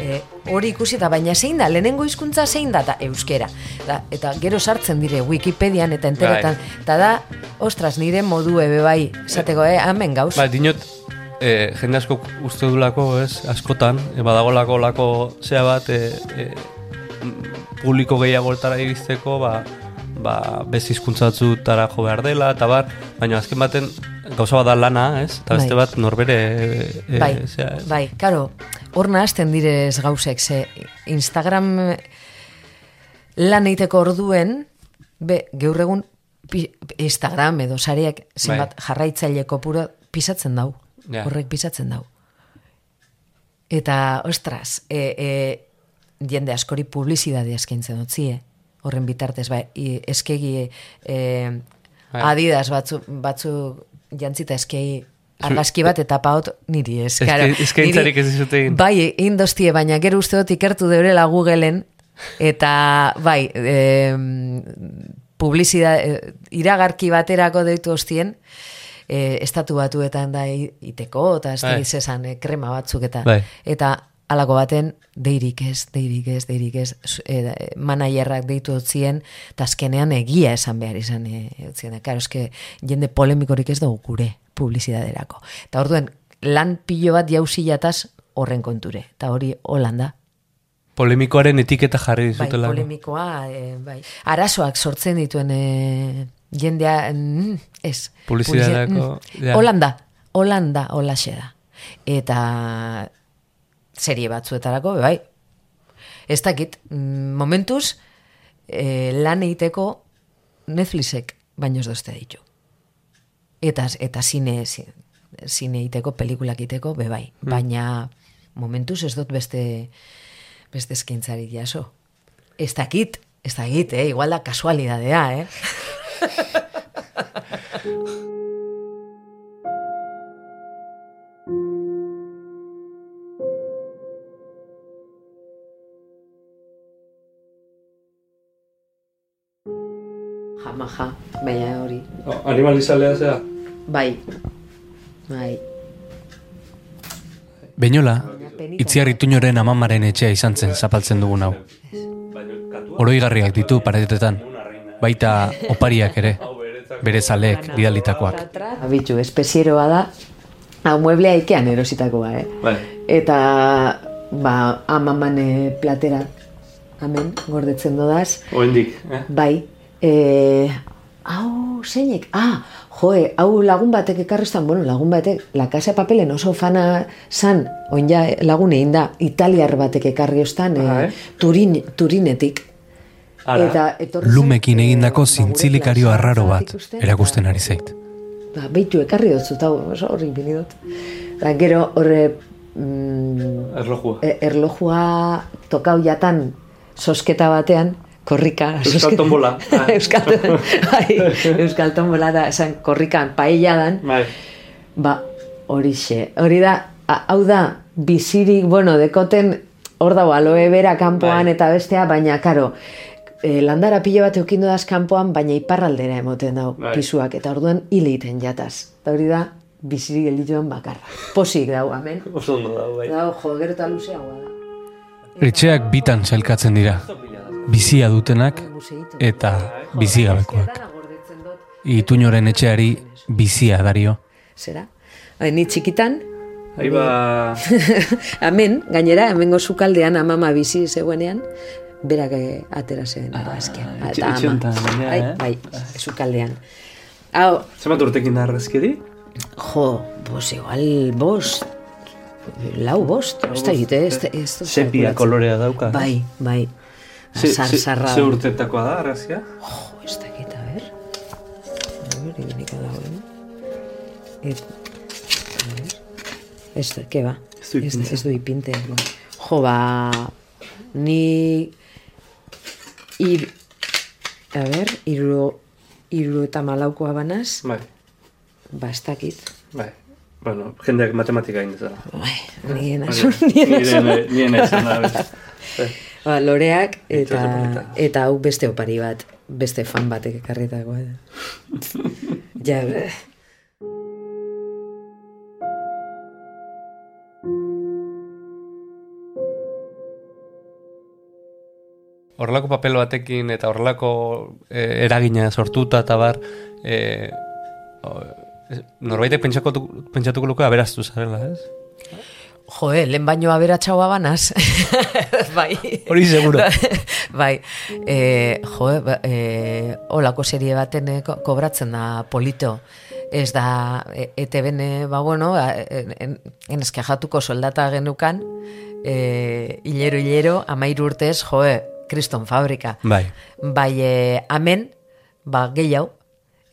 e, hori ikusi eta baina zein da, lehenengo hizkuntza zein da, eta euskera. Da, eta gero sartzen dire Wikipedian eta enteretan, eta da, ostras, nire modu ebe bai, esateko, eh, hemen gauz. Ba, dinot, e, jende asko uste dulako, ez, askotan, e, badagolako lako zea bat, e, e, publiko gehiagoltara iristeko, ba, ba, beste hizkuntza batzutara jo behar dela, eta bar, baina azken baten gauza bat da lana, ez? Eta beste Bai. bat norbere e, e, bai, zea, ez? bai, karo, hor nahazten direz gauzek, ze Instagram lan eiteko orduen, be, gaur egun pi, Instagram edo sareak zenbat jarraitzaile kopuro pisatzen dau. Ja. Horrek pisatzen dau. Eta, ostras, e, e, jende askori publizidadea eskaintzen dutzie, horren bitartez, i- eskegi e, Bai. adidas batzu, batzu jantzita eskegi argazki bat eta paut niri claro, eskaintzarik ez dizute egin. Bai, egin dostie, baina gero uste dut ikertu deurela Googleen, eta bai, e, publizida, iragarki baterako deitu ostien, e, estatu batuetan da iteko, eta ez Bai. dakiz esan, e, krema batzuk eta Bai. eta alako baten deirik ez, deirik ez, deirik ez, e, e, manaierrak deitu otzien, eta azkenean egia esan behar izan e, utzien. Karo, eske jende polemikorik ez dugu gure publizidaderako. Eta orduen, lan pilo bat jauzilataz horren konture. Eta hori Holanda. Polemikoaren etiketa jarri Bai, dizutela. polemikoa, e, bai. Arazoak sortzen dituen e, jendea, mm, ez. Publizidaderako, Publizi- ja. mm, Holanda, Holanda, holaxe da. Eta serie batzuetarako, bai. Ez dakit, mm, momentuz, e, lan egiteko Netflixek baino ez dozte ditu. Eta, eta zine, zi- zine egiteko, pelikulak egiteko, be bai. Baina momentuz ez dut beste beste eskaintzarik jaso. Ez dakit, ez dakit, eh? igual da kasualidadea, eh? *laughs* Jamaja, baina hori. Animalizalea zea? Bai, bai. Beñola, itziar ituñoren amamaren etxea izan zen zapaltzen dugun hau. Oroigarriak ditu paretetan, baita opariak ere, bere zaleek bidalitakoak. Abitxu, espezieroa da, hau mueblea ikean erositakoa, eh? Bai. Eta, ba, amaman platera, hemen, gordetzen dodaz, Oendik, eh? bai, e, hau, zeinek, ah, joe, hau lagun batek ekarreztan, bueno, lagun batek, la casa papelen oso fana zan, oin ja lagun egin da, italiar batek ekarri ostan, Ah, eh, eh? turin, turinetik. Ara. etorri zen, Lumekin eh, egindako zintzilikario arraro bat erakusten eta- ari zait. Ba, beitu ekarri dut zut, hau, oso horri bini dut. Ba, gero horre, mm, Erlojua. e- erlojua tokau jatan sosketa batean, korrika. Euskal tombola. *laughs* Ah. Euskal, bai, Euskal tombola da, esan korrikan paella dan, Bai. ba, horixe. Hori da, hau da, bizirik, bueno, dekoten, hor dago, aloe bera kanpoan Bai. eta bestea, baina, karo, e, landara pilo bat eukindu daz kanpoan, baina iparraldera emoten dau Bai. pisuak, eta orduan hile iten jataz. Eta hori da, bizirik geldituen bakarra. Posik dau, amen. *laughs* Oso ondo da, bai. Dau, jo, gero eta luzeagoa da. Etxeak bitan sailkatzen dira. Bizia dutenak eta bizigabekoak. Ituñoren etxeari bizia dario. Zera? Bai, ni txikitan, Ahí ba... hemen, *laughs* gainera, hemengo sukaldean amama bizi zegoenean, berak eh, atera zen argazkia. etxe- Eta etxe ama. honetan, gainera, bai, eh? bai, sukaldean. Hau, Zenbat urtekin da arrezkeri? jo, bos, igual, bost, lau bost, ez da egite, ez da, ez da Sepia kolorea dauka. Bai, bai. Ze, Zar, ze, zarra. ze urtetakoa da arrezkia? Jo, ez da egite, a ber. A ber, ibiliko dagoen. Et, a ber. Ez da, ke ba? Ez du Ez, ipintzen. ez du ipinte. Jo, ba, ni... Ir, a ber, iru, iru eta malaukoa banaz, Bai, ba, ez bai. Bueno, jendeak matematika egin dezala. Bai, nien asun, da. nien asun. Da. bai. Ba, loreak eta, eta hau beste opari bat, beste fan batek ekarritakoa da. *laughs* ja, Horrelako papel batekin eta horrelako eh, eragina sortuta eta bar eh, o- norbaitek pentsako, du- pentsatuko luke aberaztu zarela, ez? Joe, lehen baino aberatxaua banaz. *laughs* bai. Hori seguro. *laughs* bai. E, joe, ba, e, olako serie baten ko- kobratzen da polito. Ez da, e, ete bene, ba bueno, ba, en, en, en eskajatuko soldata genukan, e, hilero hilero, amairu urtez, joe, kriston fabrika. Bai. Bai, e, amen, ba, gehiago,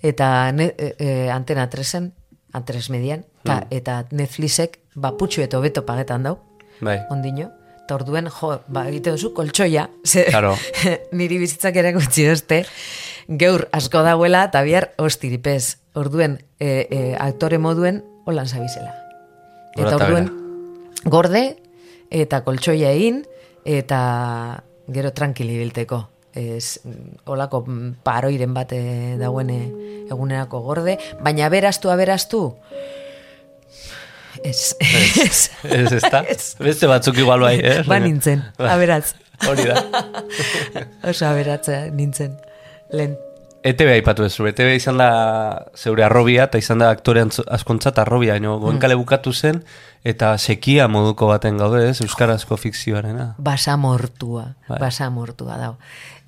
eta ne, e, antena tresen, antres median, ta, eta Netflixek, ba, putxu eta hobeto pagetan dau, Bai. ondino, eta orduen, jo, ba, egite duzu koltsoia, ze, Claro. *laughs* niri bizitzak ere gutxi dozte, geur asko dauela, eta bihar ostiripez, orduen, e, e, aktore moduen, holan zabizela. Eta orduen, gorde, eta koltsoia egin, eta gero tranquili bilteko. Ez, mm, olako mm, paroiren bate dauen eh, egunerako gorde, baina beraztu, aberaztu, ez, ez, *laughs* Ez, ez da? Beste batzuk igual bai, eh? ba nintzen, Bai. aberatz, Hori da. *laughs* oso aberatza nintzen, lehen. ETV aipatu ez, ETV izan da zeure arrobia, eta izan da aktore askontzat arrobia, baina goenkale bukatu zen, eta sekia moduko baten gaude, ez, euskarazko fikzioarena. basamortua, Bai. basamortua dau.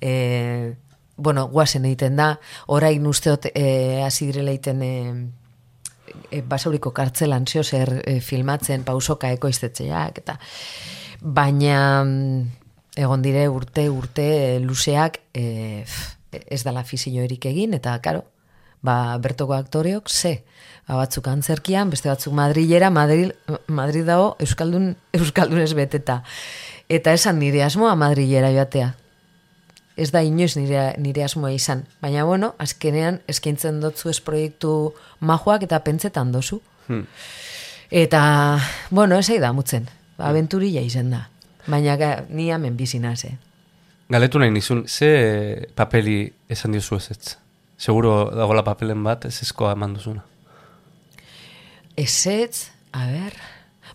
E, bueno, guazen egiten da, orain usteot e, hasi direla egiten e, e, basauriko kartzelan zeo zer e, filmatzen pausoka ekoiztetxeak, eta baina mm, egon dire urte, urte luzeak e, ez dala fizio erik egin, eta karo, ba, bertoko aktoreok, ze, ba, batzuk antzerkian, beste batzuk Madrilera, Madrid, Madrid dago Euskaldun, Euskaldunez beteta. Eta esan nire asmoa Madrilera joatea. Ez da inoiz nire, nire asmoa izan. Baina, bueno, azkenean eskaintzen dotzu ez proiektu majoak eta pentsetan dozu. Hmm. Eta, bueno, ez da mutzen. Ba, aventurilla izan da. Baina ni hemen bizinaz, eh? Galetu nahi nizun, ze papeli esan diozu ez ez? Seguro dagoela papelen bat, ez ezkoa eman duzuna. Ezetz, a ber,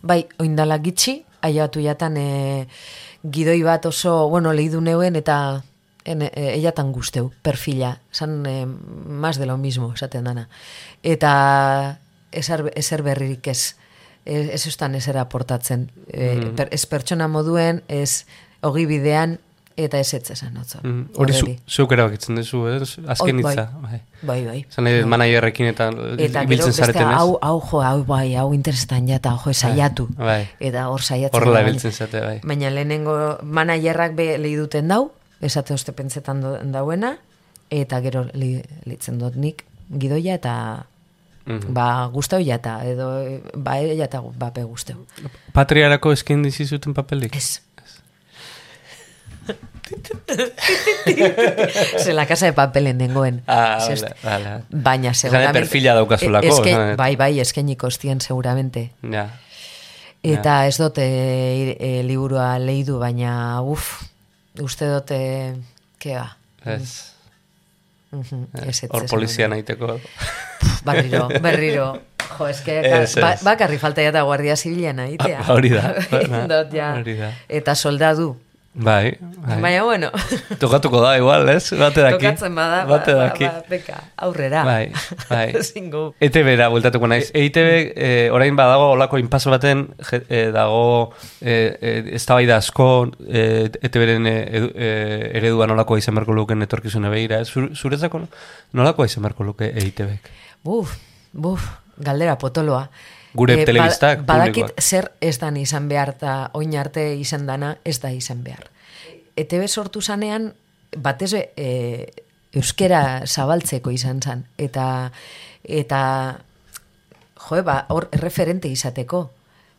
bai, oindala gitxi, aiatu jatan e, gidoi bat oso, bueno, lehidu neuen eta en, e, eiatan guzteu, perfila, san e, más de lo mismo, esaten dana. Eta ezer, ezer berririk ez, ez, ez ustan ezer aportatzen. E, per, ez pertsona moduen, ez ogi bidean, eta ez ez esan otzo. Mm, Hori zu, zeuk erabakitzen duzu, ez? Azken Hoi, bai. hitza. Bai. Bai, bai. Zan nahi dut managerrekin eta, Eta beste zareten ez? hau, hau, jo, hau, bai, hau interesetan jata, jo, saiatu. Bai. Eta hor saiatzen. Horrela da, ibiltzen zate, bai. Baina lehenengo managerrak be lehi duten dau, esate uste pentsetan dauena, eta gero li, litzen dut nik gidoia eta Mhm. ba gustau jata, edo ba eta bape gustau. Patriarako eskin dizi zuten papelik? Ez. Se la casa de papelen nengoen. Ah, Zest- vale, vale. Baina seguramente... perfila daukazulako, Eske, esan dut. bai, bai, eskeniko ostien seguramente. Ja. Eta ez dute e, e, liburua leidu, baina uf, uste dute, kea. Ez. Mhm, ez, ez, Hor polizia nahiteko. Berriro, *laughs* berriro. Jo, eske, Ez, ba, ez. bakarri falta ja da guardia zibila nahitea. Ah, *laughs* hori da. *laughs* Ja. Hori da. Eta soldadu. Bai, bai. Baina, bueno, Tokatuko da igual, ez? Bate daki. tokatzen bada, ba, Bate ba, daki. ba, beka, aurrera. Bai, bai. *laughs* Zingu. ETB-ra bueltatuko naiz. EITB eh, orain badago olako inpaso baten je, eh, dago eh, eh, eztabaida asko eh, ETB-ren eh, edu- eh, eredua nolakoa izan beharko luken etorkizune begira. ez? Zur- Zuretzako nolakoa izan beharko luke EITB-ek? Buf, buf, galdera potoloa. Gure Eh, telebistak, ba- Badakit publikoak. zer ez dan izan behar eta oin arte izan dana ez da izan behar. ETB sortu zanean, batez e, euskera zabaltzeko izan zan. Eta, eta joe, ba, hor referente izateko.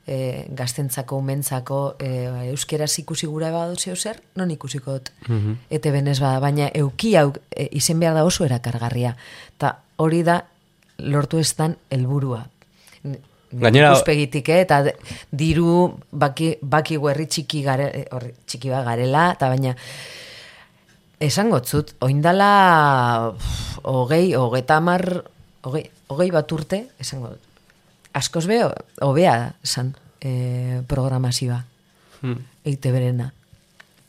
E, gaztentzako, umentzako, e, euskeraz ikusi gura badu zeu zer, non ikusiko dut. Mhm. ETB ez bada, baina euki hau e, izen behar da oso erakargarria. Ta hori da lortu ez dan helburua. Gainera- ikuspegitik, eh, eta diru baki, baki herri txiki, gare, eh, horri, txiki bat garela, eta baina esango zut, oindala hogei, hogeita hamar, hogei, hogei bat urte, esango dut. Askoz be, hobea zan e, programazioa, Hmm. eite berena.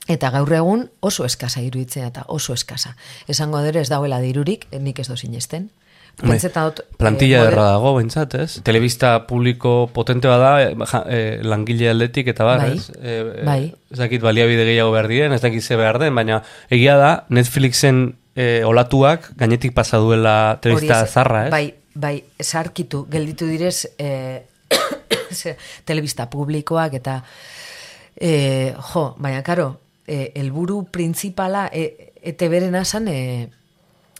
Eta gaur egun oso eskasa iruditzen eta oso eskasa. Esango dure ez dauela dirurik, eh, nik ez do sinesten. Pentsetan dut, Plantilla eh, erra dago, behintzat, ez? Telebista publiko potente bada, eh, ja, eh, langile aldetik eta bar, Bai, ez? Eh, eh, bai. Ez dakit baliabide gehiago behar diren, ez dakit ze behar den, baina egia da, Netflixen eh, olatuak gainetik pasa duela telebista hori ez- zarra, ez? Bai, bai, sarkitu, gelditu direz eh, *coughs* telebista publikoak eta eh, jo, baina karo, eh, helburu printzipala eh, ete beren asan eh,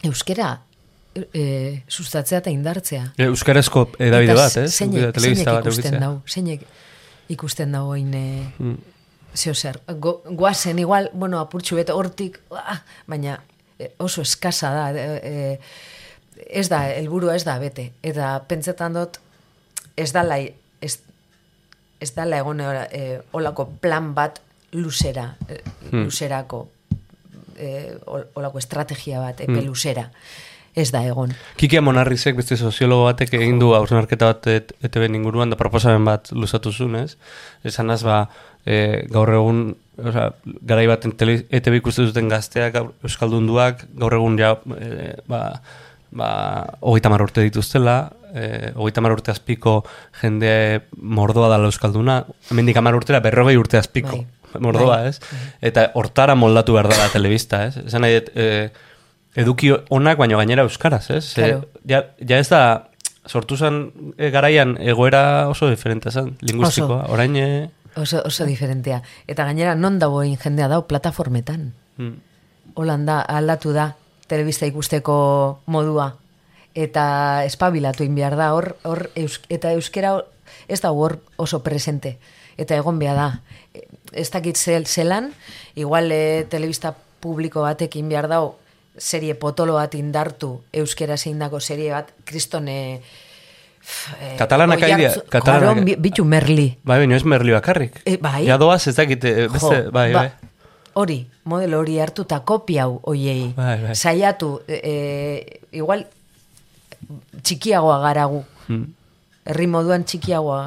euskera eh, sustatzea eta indartzea. E, Euskarazko edabide Eta bat, ez? Zeinek, Telebista zeinek bat ikusten dau, zeinek ikusten dau oin eh, Mm. zeo zer, go, goazen igual, bueno, apurtxu bete hortik, ah, baina eh, oso eskasa da, eh, eh, ez da, helburua ez da bete, eta pentsetan dut, ez dala, ez, ez dala egon eh, olako plan bat luzera, eh, Hmm. luzerako, eh, ol- olako estrategia bat, epe Hmm. luzera, ez da egon. Kiki Amonarrizek beste soziologo batek egin du hausnarketa bat et, ETB inguruan da proposamen bat luzatu zuen, ez? Esan az, ba, e, gaur egun, oza, garai baten ETB ikusten duten gazteak, Euskaldunduak, gaur egun ja, e, ba, ba, hogeita mar urte dituztela, e, hogeita mar urte azpiko jende mordoa dala Euskalduna, hemendik amar urtera berrogei urte azpiko Bai. mordoa, Bai. ez? Eta hortara moldatu behar da la telebista, ez? Esan nahi, e, eduki onak baino gainera euskaraz, ez? Claro. ja, ja ez da, sortu zen e, garaian egoera oso diferente zen, linguistikoa. Oso. Orain, e, Oso, oso diferentea. Eta gainera non dagoen jendea dau plataformetan. mm, Holan da, aldatu da, telebista ikusteko modua. Eta espabilatu egin behar da, hor, hor eus, eta euskera hor- ez da hor oso presente. Eta egon behar da. E, Ez dakit zel, zelan, igual e, telebista publiko batekin behar dau, serie potolo bat indartu, euskera zein dako serie bat, kristone... Katalanak aidea, katalanak- bi- Bitu merli. bai, baina ez merli bakarrik. E, bai. Ja doaz ez dakit, e, beste, Jo, bai, ba, bai. Hori, modelo hori hartu eta kopia hau oiei. Bai, bai. Saiatu, e, e, igual txikiagoa garagu. Mm. Herri moduan txikiagoa,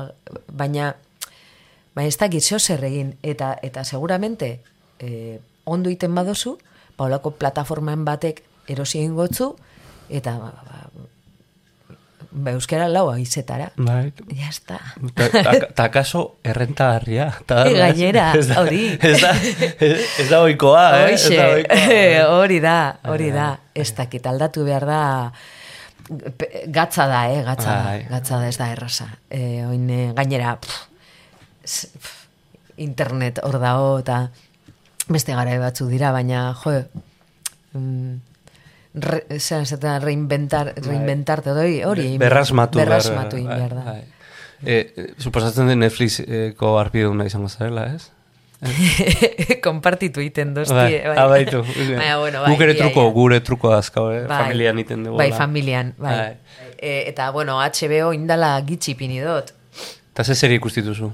baina baina ez dakit zeo zer egin. Eta, eta seguramente e, ondo iten badozu, paulako plataforman batek erosi egin gotzu, eta ba, ba, ba, euskera lau aizetara. Bai. Ya está. Ta, kaso errentagarria. Ta, E, gainera, hori. Ez da, ez, da oikoa, eh? Ez da oikoa. *laughs* hori da, hori da. Ez dakit aldatu behar da, gatza da, eh, gatza da, Bai. gatza da ez da erraza. E, oin, eh, gainera, pff, pff, internet hor dago, eta beste gara batzuk dira, baina, jo, mm, re, zean zaten, reinventar, reinventarte, hori, hori egin behar- Berrasmatu. berrasmatu egin behar da. bai. E, e, suposatzen den Netflixeko arpiduna izango zarela, ez? *laughs* Konpartitu egiten dozti. Bai, ah, baitu. *laughs* Baina, bueno, bai, Guk ere ia, truko, ia. gure truko azkau, eh? Bai. Familian iten dugu. Bai, familian, bai. Bai. E, eta, bueno, HBO indala gitxi pini dut. Eta ze serie ikustituzu?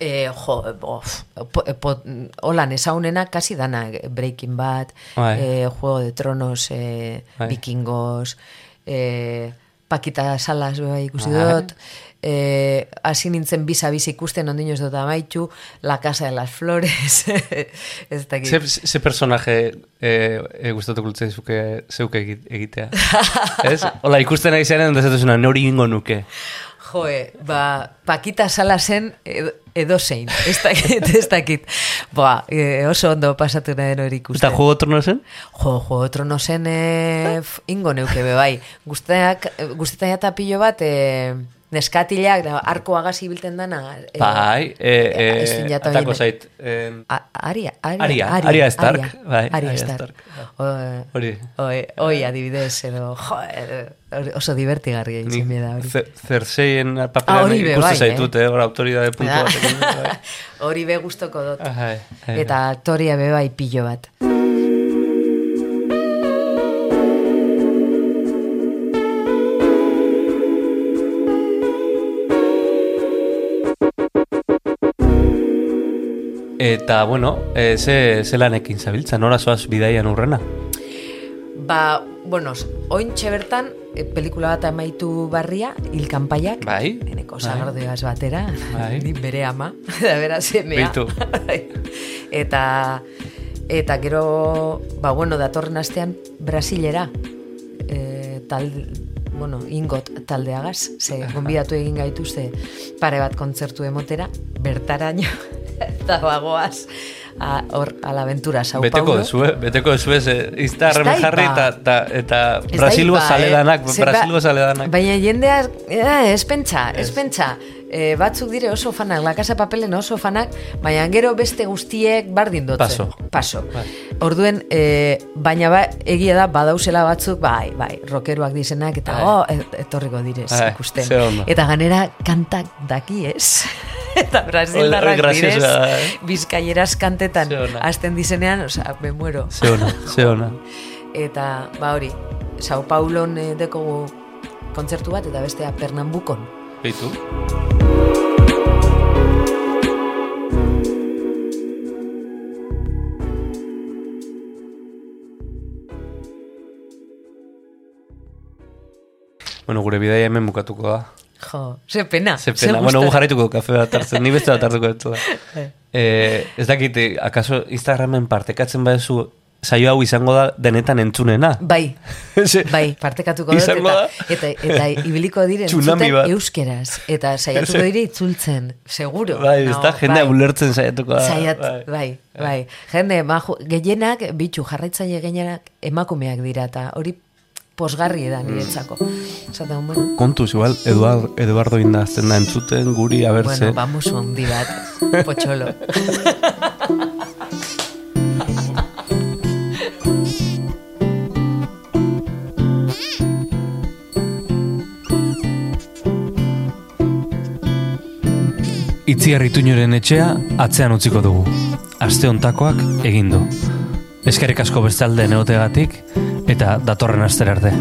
E, jo, bof, po, po, holan ezaunena kasi dana eh, Breaking Bad, e, Juego de Tronos, e. Vikingos, e, Pakita Salas bai ikusi Bai. dut, e, hasi nintzen bisa-bis ikusten ondino ez dut amaitu, La Casa de las Flores, *laughs* ez dakit. Ze, ze personaje e, e, gustatuko zuke zeuke egi- egitea? *laughs* ez? Ola, ikusten ari zaren, da zetuzuna, nori ingo nuke. Joe, ba, Pakita Salasen edo, edozein, ez dakit, *laughs* ez dakit. Ba, e, oso ondo pasatu nahi hori ikusten. Eta juego trono zen? Jo, jo, tronosen e, f- ingo neuke be bai. Guzteak, guztetan eta pilo bat, e, neskatilak, da, arko agasi bilten dana. E, Bai, e, e, ez dinata atako zait. E, Aria, Aria, Aria, Aria Stark, Aria, bai, Aria Stark. Stark. Hori. Oi, oi, adibidez, edo, jo, e, oso divertigarria Nik izan bida hori. Zer- Zerseien Ah, paperan hori be ikustu bai, zaitut, eh? Hor autoridade puntu *laughs* batekin. bai. Hori be gustoko dut. Eta aktoria be bai pilo bat. Eta, bueno, e, ze, ze lanekin zabiltza, nora zoaz bidaian urrena? Ba, bueno, ointxe bertan, e, pelikula bat amaitu barria, hilkanpaiak, Bai, eneko bai. batera, Bai. ni bere ama, *laughs* da bera semea. Beitu. *laughs* Bai. eta, eta gero, ba, bueno, datorren astean Brasilera, e, tal, bueno, ingot taldeagaz, ze *laughs* gonbidatu egin gaituzte pare bat kontzertu emotera, bertaraino, eta bagoaz, a, hor, a la aventura, Sao Beteko Paulo. dezue, beteko dezue, ze Instagram Ez da jarri ipa. eta, eta, eta Ez da Brasilgo ipa, zaledanak, eh? Zer ba- Brasilgo zaledanak. Baina jendea, eh, ez pentsa, ez pentsa. Eh, batzuk dire oso fanak, La Casa Papelen oso fanak, baina gero beste guztiek bardin dotzen. Paso. Paso. Bai. Orduen, eh, baina ba, egia da, badauzela batzuk, bai, bai, rokeruak dizenak, eta Bai. oh, et- etorriko direz Bai, ikusten. Eta ganera kantak daki ez. Eta brasildarrak hori direz, eh? bizkaieraz kantetan, hasten dizenean, osea, me muero. Ze ona, ze ona. Eta, ba hori, Sao Paulon eh, dekogu kontzertu bat, eta bestea Pernambukon. Beitu. Bueno, gure bidaia hemen bukatuko da. Jo, ze pena. Ze pena. Bueno, gu jarraituko kafe bat hartzen, ni beste bat hartuko dut. Eh. *laughs* eh, ez dakit, eh, akaso Instagramen partekatzen badezu saio hau izango da denetan entzunena. Bai, *laughs* bai, partekatuko dut, eta, eta, eta ibiliko dire *laughs* entzuten euskeraz, eta saiatuko dire itzultzen, seguro. Bai, ez da, jendea bai. ulertzen saiatuko da. Saiat, bai, bai. Jende, maju, gehienak, bitxu, jarraitzaile gehienak emakumeak dira, eta hori posgarri da niretzako. Zaten, bueno, Kontuz, igual, Eduard, Eduardo inda azten da entzuten guri, a ber bueno, vamos handi bat, *laughs* potxolo. Itziar ituñoren etxea atzean utziko dugu. Aste hontakoak egin du. Eskerrik asko bestalde neotegatik eta datorren astera arte.